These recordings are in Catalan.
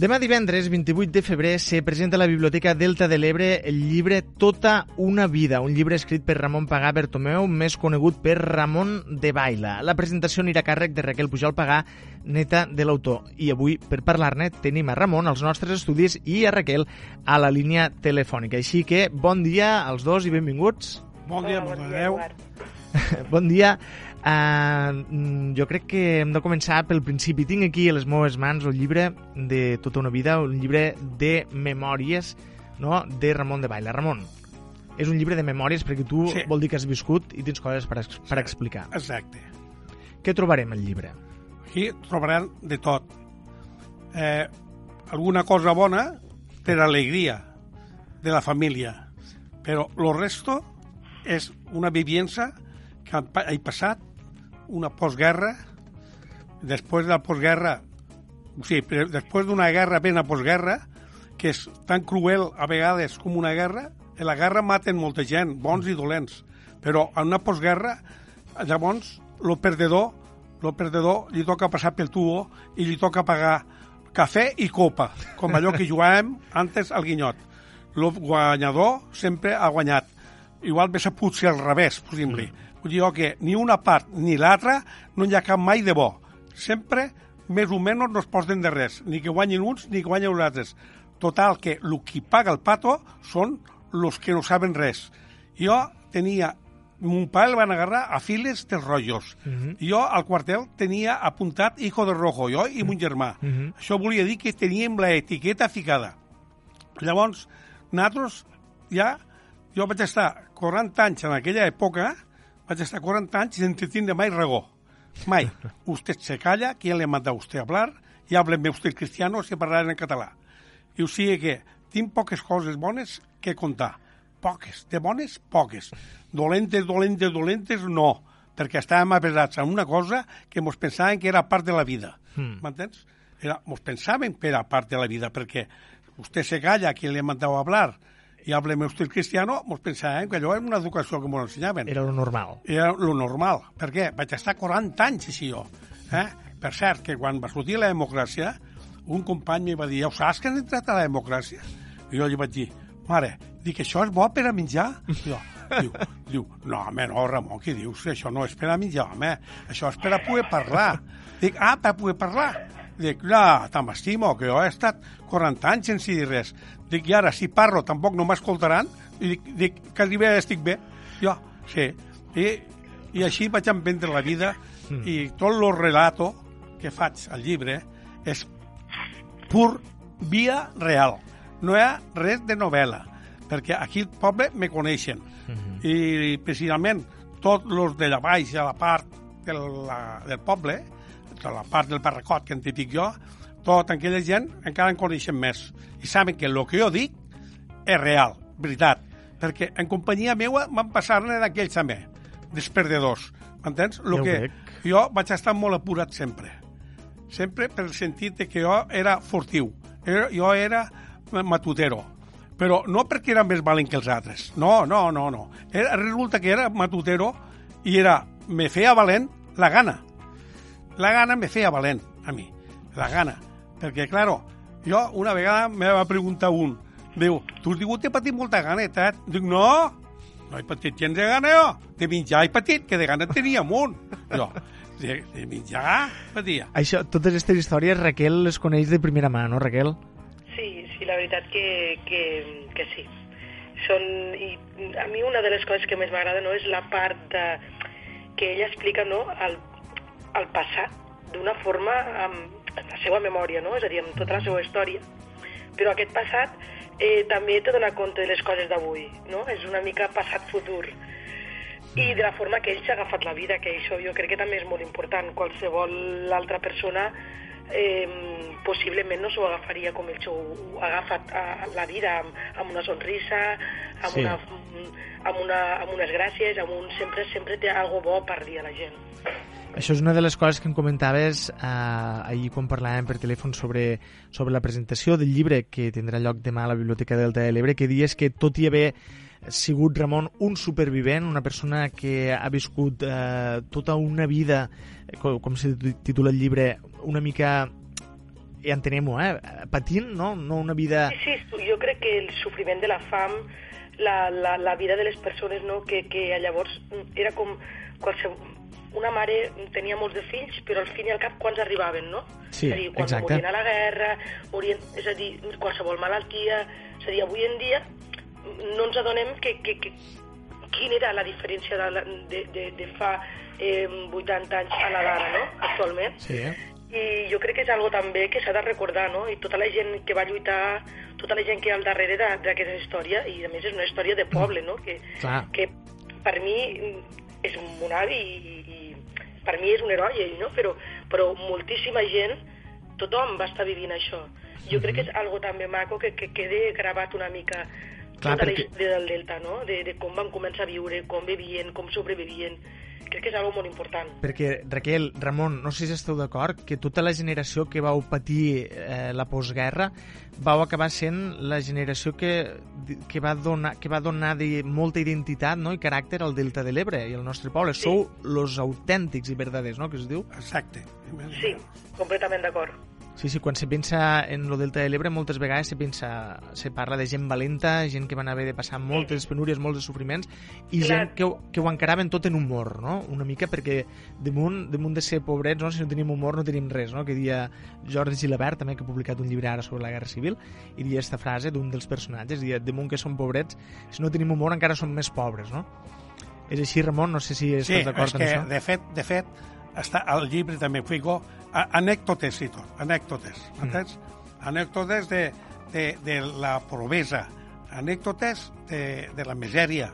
Demà divendres, 28 de febrer, se presenta a la Biblioteca Delta de l'Ebre el llibre Tota una vida, un llibre escrit per Ramon Pagà Bertomeu, més conegut per Ramon de Baila. La presentació anirà a càrrec de Raquel Pujol Pagà, neta de l'autor. I avui, per parlar-ne, tenim a Ramon als nostres estudis i a Raquel a la línia telefònica. Així que, bon dia als dos i benvinguts. Bon dia, Hola, bon bon dia. bon dia. Uh, jo crec que hem de començar pel principi. Tinc aquí a les meves mans el llibre de tota una vida, un llibre de memòries no? de Ramon de Baila. Ramon, és un llibre de memòries perquè tu Sí. vol dir que has viscut i tens coses per, per explicar. Exacte. Què trobarem al llibre? Aquí trobaran de tot. Eh, alguna cosa bona per alegria de la família. Però lo resto és una viviença que ha passat, una postguerra, després de la postguerra, sí, però després d'una guerra ben a postguerra, que és tan cruel a vegades com una guerra, en la guerra maten molta gent, bons i dolents, però en una postguerra, llavors, lo perdedor, lo perdedor li toca passar pel tubo i li toca pagar cafè i copa, com allò que jugàvem antes al guinyot. Lo guanyador sempre ha guanyat. Igual ve sabut ser al revés, possible. Mm. Jo que ni una part ni l'altra no hi ha cap mai de bo. Sempre, més o menys, no es posen de res. Ni que guanyin uns ni que guanyin els altres. Total, que el qui paga el pato són los que no saben res. Jo tenia... Mon pare el van agarrar a files dels rotllos. Uh -huh. Jo al quartel tenia apuntat hijo de rojo, jo i mon germà. Uh -huh. Això volia dir que teníem la etiqueta ficada. Llavors, nosaltres ja... Jo vaig estar 40 anys en aquella època, vaig estar 40 anys sense tindre mai regó. Mai. Usted se calla, ¿quién le manda a usted a hablar? Y hábleme usted cristiano, se parlarà en català. I o sigui que tinc poques coses bones que contar. Poques. De bones, poques. Dolentes, dolentes, dolentes, no. Perquè estàvem avesats en una cosa que mos pensàvem que era part de la vida. M'entens? Era, mos pensàvem que era part de la vida, perquè usted se calla, ¿quién le manda a hablar? Y hábleme usted cristiano, mos pensàvem que allò era una educació que mos ensenyaven Era lo normal. era lo normal. Per què? Vaig estar 40 anys així jo. Eh? Per cert, que quan va sortir la democràcia, un company em va dir, ja ho saps que han entrat a la democràcia? I jo li vaig dir, mare, dic, això és bo per a menjar? I jo, diu, diu, no, home, no, Ramon, què dius? Això no és per a menjar, home, això és per a poder parlar. Dic, ah, per a poder parlar? Dic, no, te m'estimo, que jo he estat 40 anys sense dir res. Dic, i ara, si parlo, tampoc no m'escoltaran? I dic, dic, quasi bé estic bé. Jo, sí. I, i així vaig emprendre la vida mm. i tot el relato que faig al llibre és pur via real. No hi ha res de novel·la, perquè aquí al poble me coneixen. Mm -hmm. I precisament tots els de la baix a la part de la, del poble, de la part del barracot que en dic jo, tota aquella gent encara en coneixen més. I saben que el que jo dic és real, veritat. Perquè en companyia meua van passar-ne d'aquells també, dels perdedors. M'entens? Ja Lo ho que veig. jo vaig estar molt apurat sempre. Sempre per el sentit de que jo era furtiu. Era, jo era matutero. Però no perquè era més valent que els altres. No, no, no, no. Era, resulta que era matutero i era, me feia valent la gana. La gana me feia valent, a mi. La gana. Perquè, claro, jo una vegada me va preguntar un, diu, tu has digut que he patit molta ganeta, eh? Dic, no, no he patit gens de gana jo. De menjar he patit, que de gana tenia un. Jo, de, de menjar patia. Això, totes aquestes històries, Raquel les coneix de primera mà, no, Raquel? Sí, sí, la veritat que, que, que sí. Són, i a mi una de les coses que més m'agrada no és la part de, que ella explica no, el, el passat d'una forma amb, la seva memòria, no? és a dir, amb tota la seva història. Però aquest passat eh, també te dona compte de les coses d'avui, no? És una mica passat-futur. i de la forma que ell s'ha agafat la vida, que això jo crec que també és molt important. Qualsevol altra persona eh, possiblement no s'ho agafaria com ell s'ho ha agafat a, a la vida, amb, amb una sonrisa, amb, Sí. una, amb, una, amb unes gràcies, amb un, sempre, sempre té algo bo per dir a la gent. Això és una de les coses que em comentaves eh, ahir quan parlàvem per telèfon sobre, sobre la presentació del llibre que tindrà lloc demà a la Biblioteca Delta de l'Ebre, que dies que tot i haver sigut Ramon un supervivent, una persona que ha viscut eh, tota una vida, eh, com, com se titula el llibre, una mica ja entenem-ho, eh? patint, no? no una vida... Sí, sí, jo crec que el sofriment de la fam, la, la, la vida de les persones, no? que, que llavors era com qualsevol, una mare tenia molts de fills, però al fin i al cap quants arribaven, no? Sí, és a dir, quan exacte. morien a la guerra, morien, és a dir, qualsevol malaltia, és a dir, avui en dia no ens adonem que, que, que quina era la diferència de, la- de, de, de fa eh, 80 anys a la d'ara, no?, actualment. Sí, eh? I jo crec que és algo també que s'ha de recordar, no? I tota la gent que va lluitar, tota la gent que hi ha al darrere d'aquesta història, i a més és una història de poble, no? Que, Clar. que per mi és un avi i per mi és un heroi, ell, no? Però, però moltíssima gent, tothom va estar vivint això. Jo crec que és algo també maco que, que quede gravat una mica Clar, tota perquè- la història del Delta, no? De, de com van començar a viure, com vivien, com sobrevivien. Crec que és algo molt important. Perquè, Raquel, Ramon, no sé si esteu d'acord, que tota la generació que vau patir eh, la postguerra vau acabar sent la generació que, que va donar, que va donar de molta identitat no? i caràcter al Delta de l'Ebre i al nostre poble. Sí. Sou los autèntics i verdaders, no?, que es diu. Exacte. Sí, completament d'acord. Sí, sí, quan se pensa en lo Delta de l'Ebre moltes vegades se pensa, se parla de gent valenta, gent que van haver de passar moltes penúries, molts sofriments, i Clar. gent que, ho- que ho encaraven tot en humor, no? Una mica perquè damunt, damunt de ser pobrets, no? si no tenim humor no tenim res, no? Que dia Jordi Gilabert, també que ha publicat un llibre ara sobre la Guerra Civil, i dia aquesta frase d'un dels personatges, dia, damunt que som pobrets, si no tenim humor encara som més pobres, no? És així, Ramon? No sé si estàs Sí, és d'acord amb que, això. de fet, de fet, està, al llibre també fico a- anècdotes i tot, anècdotes, Mm. entens? Anècdotes de, de, de la pobresa, anècdotes de, de la misèria.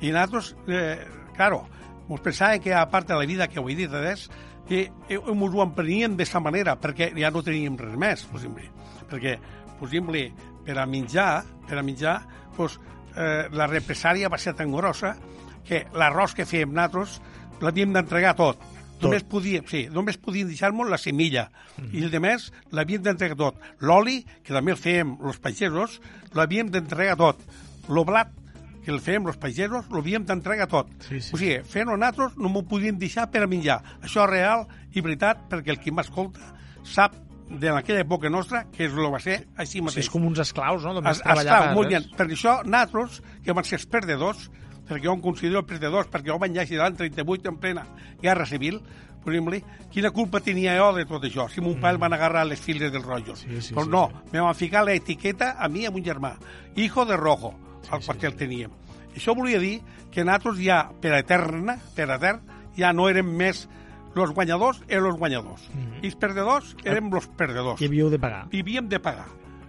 I nosaltres, eh, claro, mos pensàvem que a part de la vida que he dit és que eh, mos ho empreníem d'aquesta manera, perquè ja no teníem res més, exemple. Perquè, per exemple, per a menjar, per a menjar, doncs, eh, la represària va ser tan grossa que l'arròs que fèiem nosaltres l'havíem d'entregar tot. Tot. Només podíem, sí, només podien deixar-nos la semilla i el de més l'havíem d'entregar tot. L'oli, que també el fèiem els pagesos, l'havíem d'entregar tot. El blat, que el fèiem els pagesos, l'havíem d'entregar tot. Sí, sí. O sigui, fent-ho nosaltres no m'ho podíem deixar per a menjar. Això és real i veritat perquè el qui m'escolta sap de aquella època nostra que es lo va ser així Sí, mateix. és com uns esclaus, no? Es, per molt bé. Per això, nosaltres, que vam ser els perdedors, perquè jo em considero perdedors, perquè jo vaig néixer l'any 38 en plena guerra civil, per exemple, quina culpa tenia jo de tot això, si mon pare el van agarrar les files del rotllo. Mm. Sí, sí, Però sí, no, sí. me van ficar l'etiqueta a mi i a mon germà, hijo de rojo, al sí, quartel teníem. Això volia dir que nosaltres ja, per eterna, per etern, ja no érem més los guanyadors, eren los guanyadors. I els perdedors érem los perdedors Que havíeu de pagar. i havíem de pagar.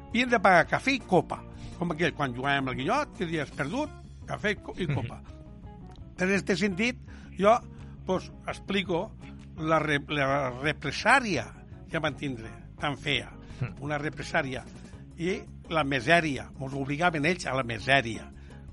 Havíem de pagar cafè i copa. Com aquell, quan jugàvem al guinyot, que dies perdut, cafè i co- i copa. Per aquest sentit, jo pues, explico la, re, la represària que van tindre, tan fea. Una represària. I la misèria. Mos obligaven ells a la misèria.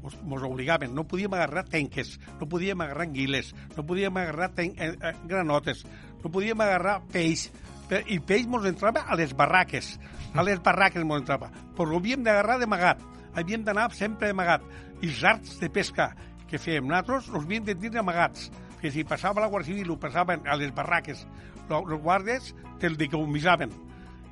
Mos, mos obligaven. No podíem agarrar tenques, no podíem agarrar anguiles, no podíem agarrar ten, eh, eh, granotes, no podíem agarrar peix. Pe- I peix mos entrava a les barraques. A les barraques mos entrava. Però ho havíem d'agarrar d'amagat. Havíem d'anar sempre d'amagat. I els arts de pesca que fèiem nosaltres els havíem de tindre amagats. Que si passava la Guàrdia Civil ho passaven a les barraques, els guàrdies te'l decomissaven.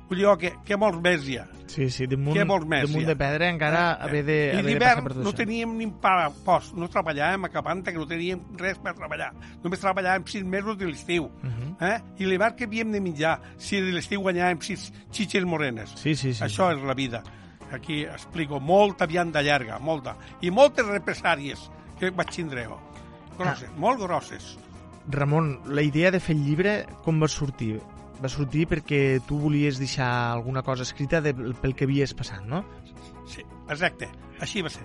Vull dir jo que, que molts més hi ha. Sí, sí, damunt, Què vols més, damunt de pedra encara haver de, I haver de passar d'hivern no teníem ni post, no treballàvem a Capanta, que no teníem res per treballar. Només treballàvem sis mesos de l'estiu. Mhm. eh? I l'hivern que havíem de menjar, si de l'estiu guanyàvem sis xitxes morenes. Sí, sí, sí. Això és la vida. Aquí explico molta vianda llarga, molta. I moltes represàries que vaig tindre jo. Grosses, Ah. molt grosses. Ramon, la idea de fer el llibre com va sortir? Va sortir perquè tu volies deixar alguna cosa escrita de, pel que havies passat, no? Sí, exacte, així va ser.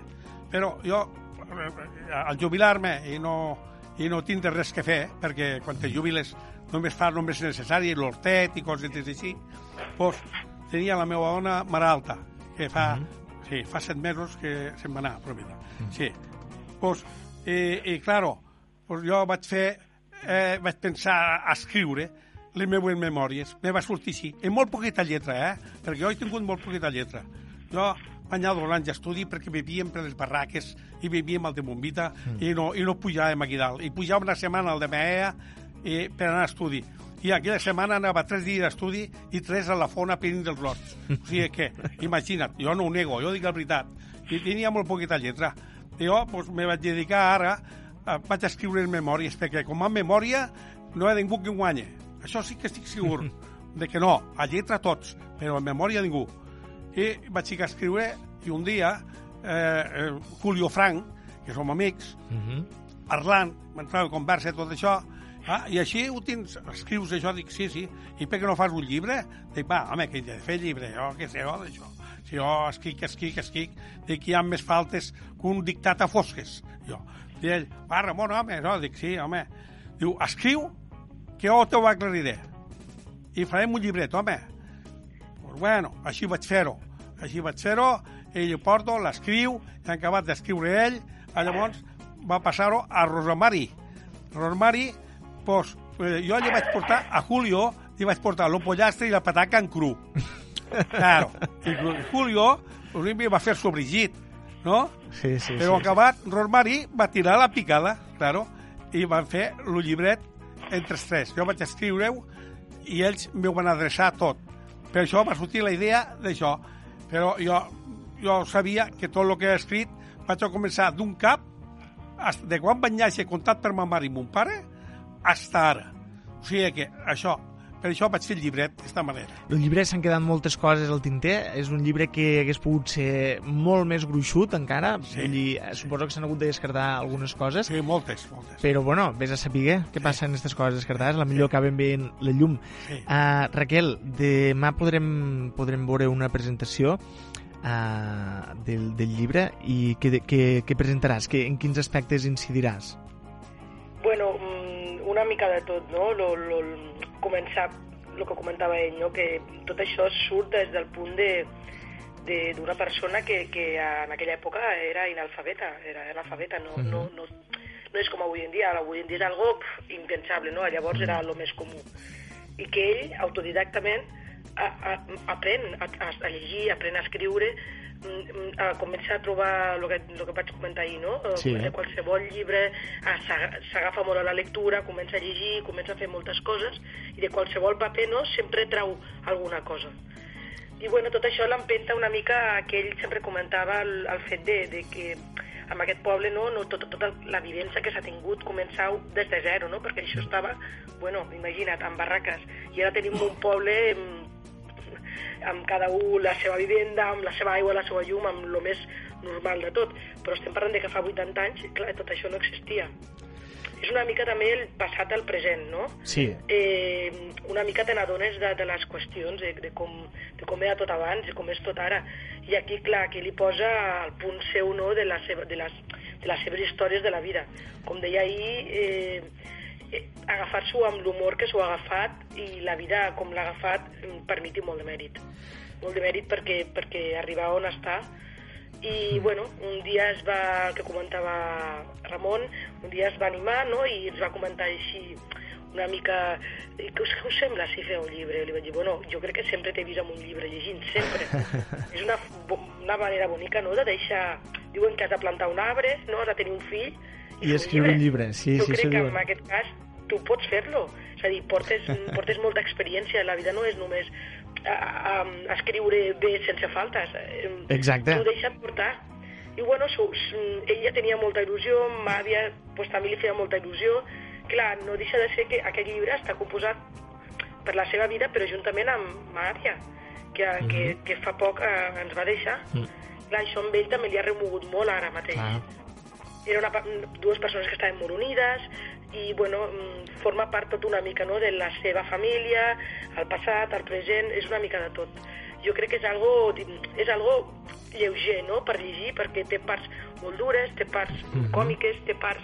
Però jo, eh, al jubilar-me i no, i no tindre res que fer, perquè quan te jubiles només fas només necessari, l'hortet i coses així, doncs tenia la meva dona malalta, que fa, mm -hmm. sí, fa set mesos que se'n va anar, propietat. Mm -hmm. Sí. Pues, i, i claro, pues jo vaig fer, eh, vaig pensar a escriure les meves memòries. Me va sortir així, en molt poqueta lletra, eh? Perquè jo he tingut molt poqueta lletra. Jo vaig anar dos anys d'estudi perquè vivíem per les barraques i vivíem al de Bombita mm. i, no, i no pujàvem aquí dalt. I pujàvem una setmana al de Mea i, per anar a estudi i aquella setmana anava tres dies d'estudi i tres a la fona penint dels rots. O sigui que, imagina't, jo no ho nego, jo dic la veritat. I tenia molt poqueta lletra. I jo pues, me vaig dedicar ara, eh, vaig escriure en memòries, perquè com a memòria no hi ha ningú que guanyi. Això sí que estic segur, de que no, a lletra tots, però en memòria ningú. I vaig a escriure, i un dia, eh, eh, Julio Frank, que som amics, uh -huh. parlant, m'entrava a conversa tot això, Ah, I així ho tens, escrius això, dic, sí, sí, i per què no fas un llibre? Dic, va, home, que he de fer llibre, jo què sé, jo d'això. Si jo escric, escric, escric, dic, hi ha més faltes que un dictat a fosques. Jo. I ell, va, Ramon, home, no, dic, sí, home. Diu, escriu, que jo t'ho aclariré. I farem un llibret, home. Pues bueno, així vaig fer-ho. Així vaig fer-ho, ell ho porto, l'escriu, i han acabat d'escriure ell, llavors va passar-ho a Rosamari. Rosamari pues, eh, jo li vaig portar a Julio, li vaig portar el pollastre i la pataca en cru. Claro. I Julio li va fer sobrigit, no? Sí, sí, Però sí, acabat, sí. Rosmarí va tirar la picada, claro, i van fer el llibret entre els tres. Jo vaig escriure-ho i ells m'ho van adreçar tot. Per això va sortir la idea d'això. Però jo, jo sabia que tot el que he escrit vaig a començar d'un cap de quan vaig néixer contat per ma mare i mon pare hasta ara. O sigui que això, per això vaig fer el llibret d'aquesta manera. El llibre s'han quedat moltes coses al tinter. És un llibre que hagués pogut ser molt més gruixut encara. Sí. Vull dir, suposo que s'han hagut de descartar algunes coses. Sí, moltes, moltes. Però, bueno, vés a saber què Sí. passa en aquestes coses descartades. La millor acaben veient la llum. Sí. Uh, Raquel, demà podrem, podrem veure una presentació uh, del, del llibre i què, què, què presentaràs? Que, en quins aspectes incidiràs? Una mica de tot, no? Lo, lo, començar el que comentava ell, no? que tot això surt des del punt de de- d'una persona que, que en aquella època era inalfabeta, era analfabeta, no, Mhm. no, no, no és com avui en dia, avui en dia és algo impensable, no? llavors era el més comú. I que ell, autodidactament, a, a, aprèn a, a, llegir, aprèn a escriure, a començar a trobar el que, el que vaig comentar ahir, no? Sí. De qualsevol llibre s'aga- s'agafa molt a la lectura, comença a llegir, comença a fer moltes coses, i de qualsevol paper no, sempre trau alguna cosa. I bueno, tot això l'empenta una mica que ell sempre comentava el, el fet de, de que amb aquest poble no, no tot, tota la vivència que s'ha tingut començar des de zero, no? perquè això estava, bueno, imagina't, amb barraques, i ara tenim un poble amb, cada un la seva vivenda, amb la seva aigua, la seva llum, amb el més normal de tot. Però estem parlant de que fa 80 anys, clar, tot això no existia. És una mica també el passat al present, no? Sí. eh, una mica te n'adones de, de les qüestions, de, de, com, de com era tot abans, de com és tot ara. I aquí, clar, aquí li posa el punt seu no, de, la seva, de, les, de les seves històries de la vida. Com deia ahir, eh, agafar-s'ho amb l'humor que s'ho ha agafat i la vida com l'ha agafat mm, per mi té molt de mèrit. Molt de mèrit perquè, perquè arribar on està i bueno, un dia es va, el que comentava Ramon, un dia es va animar no? i ens va comentar així una mica, "I què us, què us sembla si feu un llibre? Li vaig dir, bueno, jo crec que sempre t'he vist amb un llibre llegint, sempre. És una, una manera bonica, no?, de deixar... Diuen que has de plantar un arbre, no?, has de tenir un fill... I fer escriure un llibre, sí, jo sí, crec que diuen. en aquest cas tu pots fer-lo. És a dir, portes, portes molta experiència. La vida no és només a, a, a escriure bé sense faltes. Exacte. Tu deixa't portar. I bueno, su, su, ella tenia molta il·lusió, m'àvia pues, també li feia molta il·lusió. Clar, no deixa de ser que aquest llibre està composat per la seva vida, però juntament amb ma àvia, que, mm -hmm. que, que fa poc eh, ens va deixar. Mm. Clar, això amb ell també li ha remogut molt ara mateix Clar. era una, dues persones que estaven molt unides i bueno, mm, forma part tot una mica no, de la seva família, el passat, el present, és una mica de tot. Jo crec que és algo, és algo lleuger no, per llegir perquè té parts molt dures, té parts Mhm. còmiques, té parts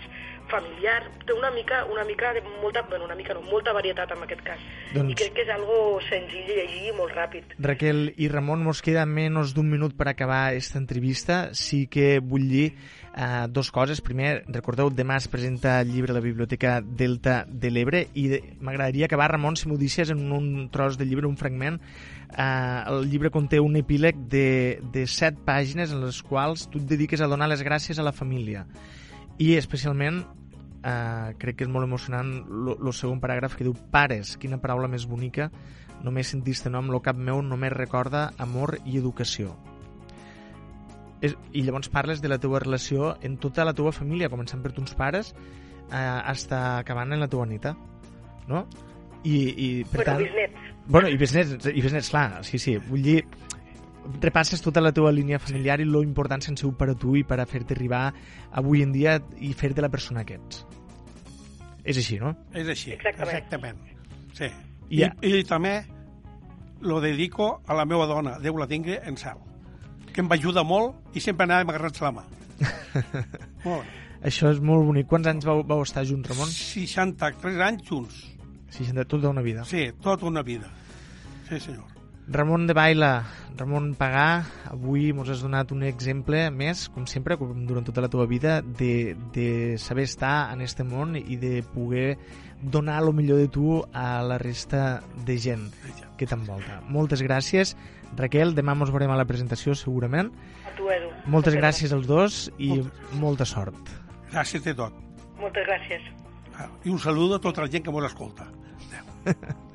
familiar, té una mica, una mica de molta, bueno, una mica no, molta varietat en aquest cas. Doncs- I crec que és algo senzill de llegir i molt ràpid. Raquel i Ramon, mos queda menys d'un minut per acabar aquesta entrevista. Sí que vull dir eh, dos coses. Primer, recordeu, demà es presenta el llibre a la Biblioteca Delta de l'Ebre i de- m'agradaria acabar, Ramon, si m'ho deixes en un tros de llibre, un fragment. Eh, el llibre conté un epíleg de, de set pàgines en les quals tu et dediques a donar les gràcies a la família. I especialment eh, crec que és molt emocionant el segon paràgraf que diu pares, quina paraula més bonica només sentir este nom, lo cap meu només recorda amor i educació és, i llavors parles de la teva relació en tota la teva família, començant per tons pares eh, hasta acabant en la teva neta no? I, i per Bueno, tant... bisnets. Bueno, i besnets, i besnets, clar, sí, sí. Vull dir, repasses tota la teva línia familiar i lo important que han sigut per a tu i per a fer-te arribar avui en dia i fer-te la persona que ets. És així, no? És així, Exactament. exactament. Sí. I- I, I també lo dedico a la meva dona, Déu la tingui en cel, que em va ajudar molt i sempre anàvem agarrats la mà. molt bé. Això és molt bonic. Quants anys vau, vau estar junts, Ramon? 63 anys junts. 60, tota una vida. Sí, tota una vida. Sí, senyor. Ramon de Baila, Ramon Pagà, avui ens has donat un exemple més, com sempre, com durant tota la teva vida, de, de saber estar en este món i de poder donar el millor de tu a la resta de gent que t'envolta. Moltes gràcies. Raquel, demà ens veurem a la presentació, segurament. A tu, Edu. Moltes gràcies als dos i molta sort. Gràcies de tot. Moltes gràcies. Ah, I un saludo a tota la gent que mos escolta. Adéu.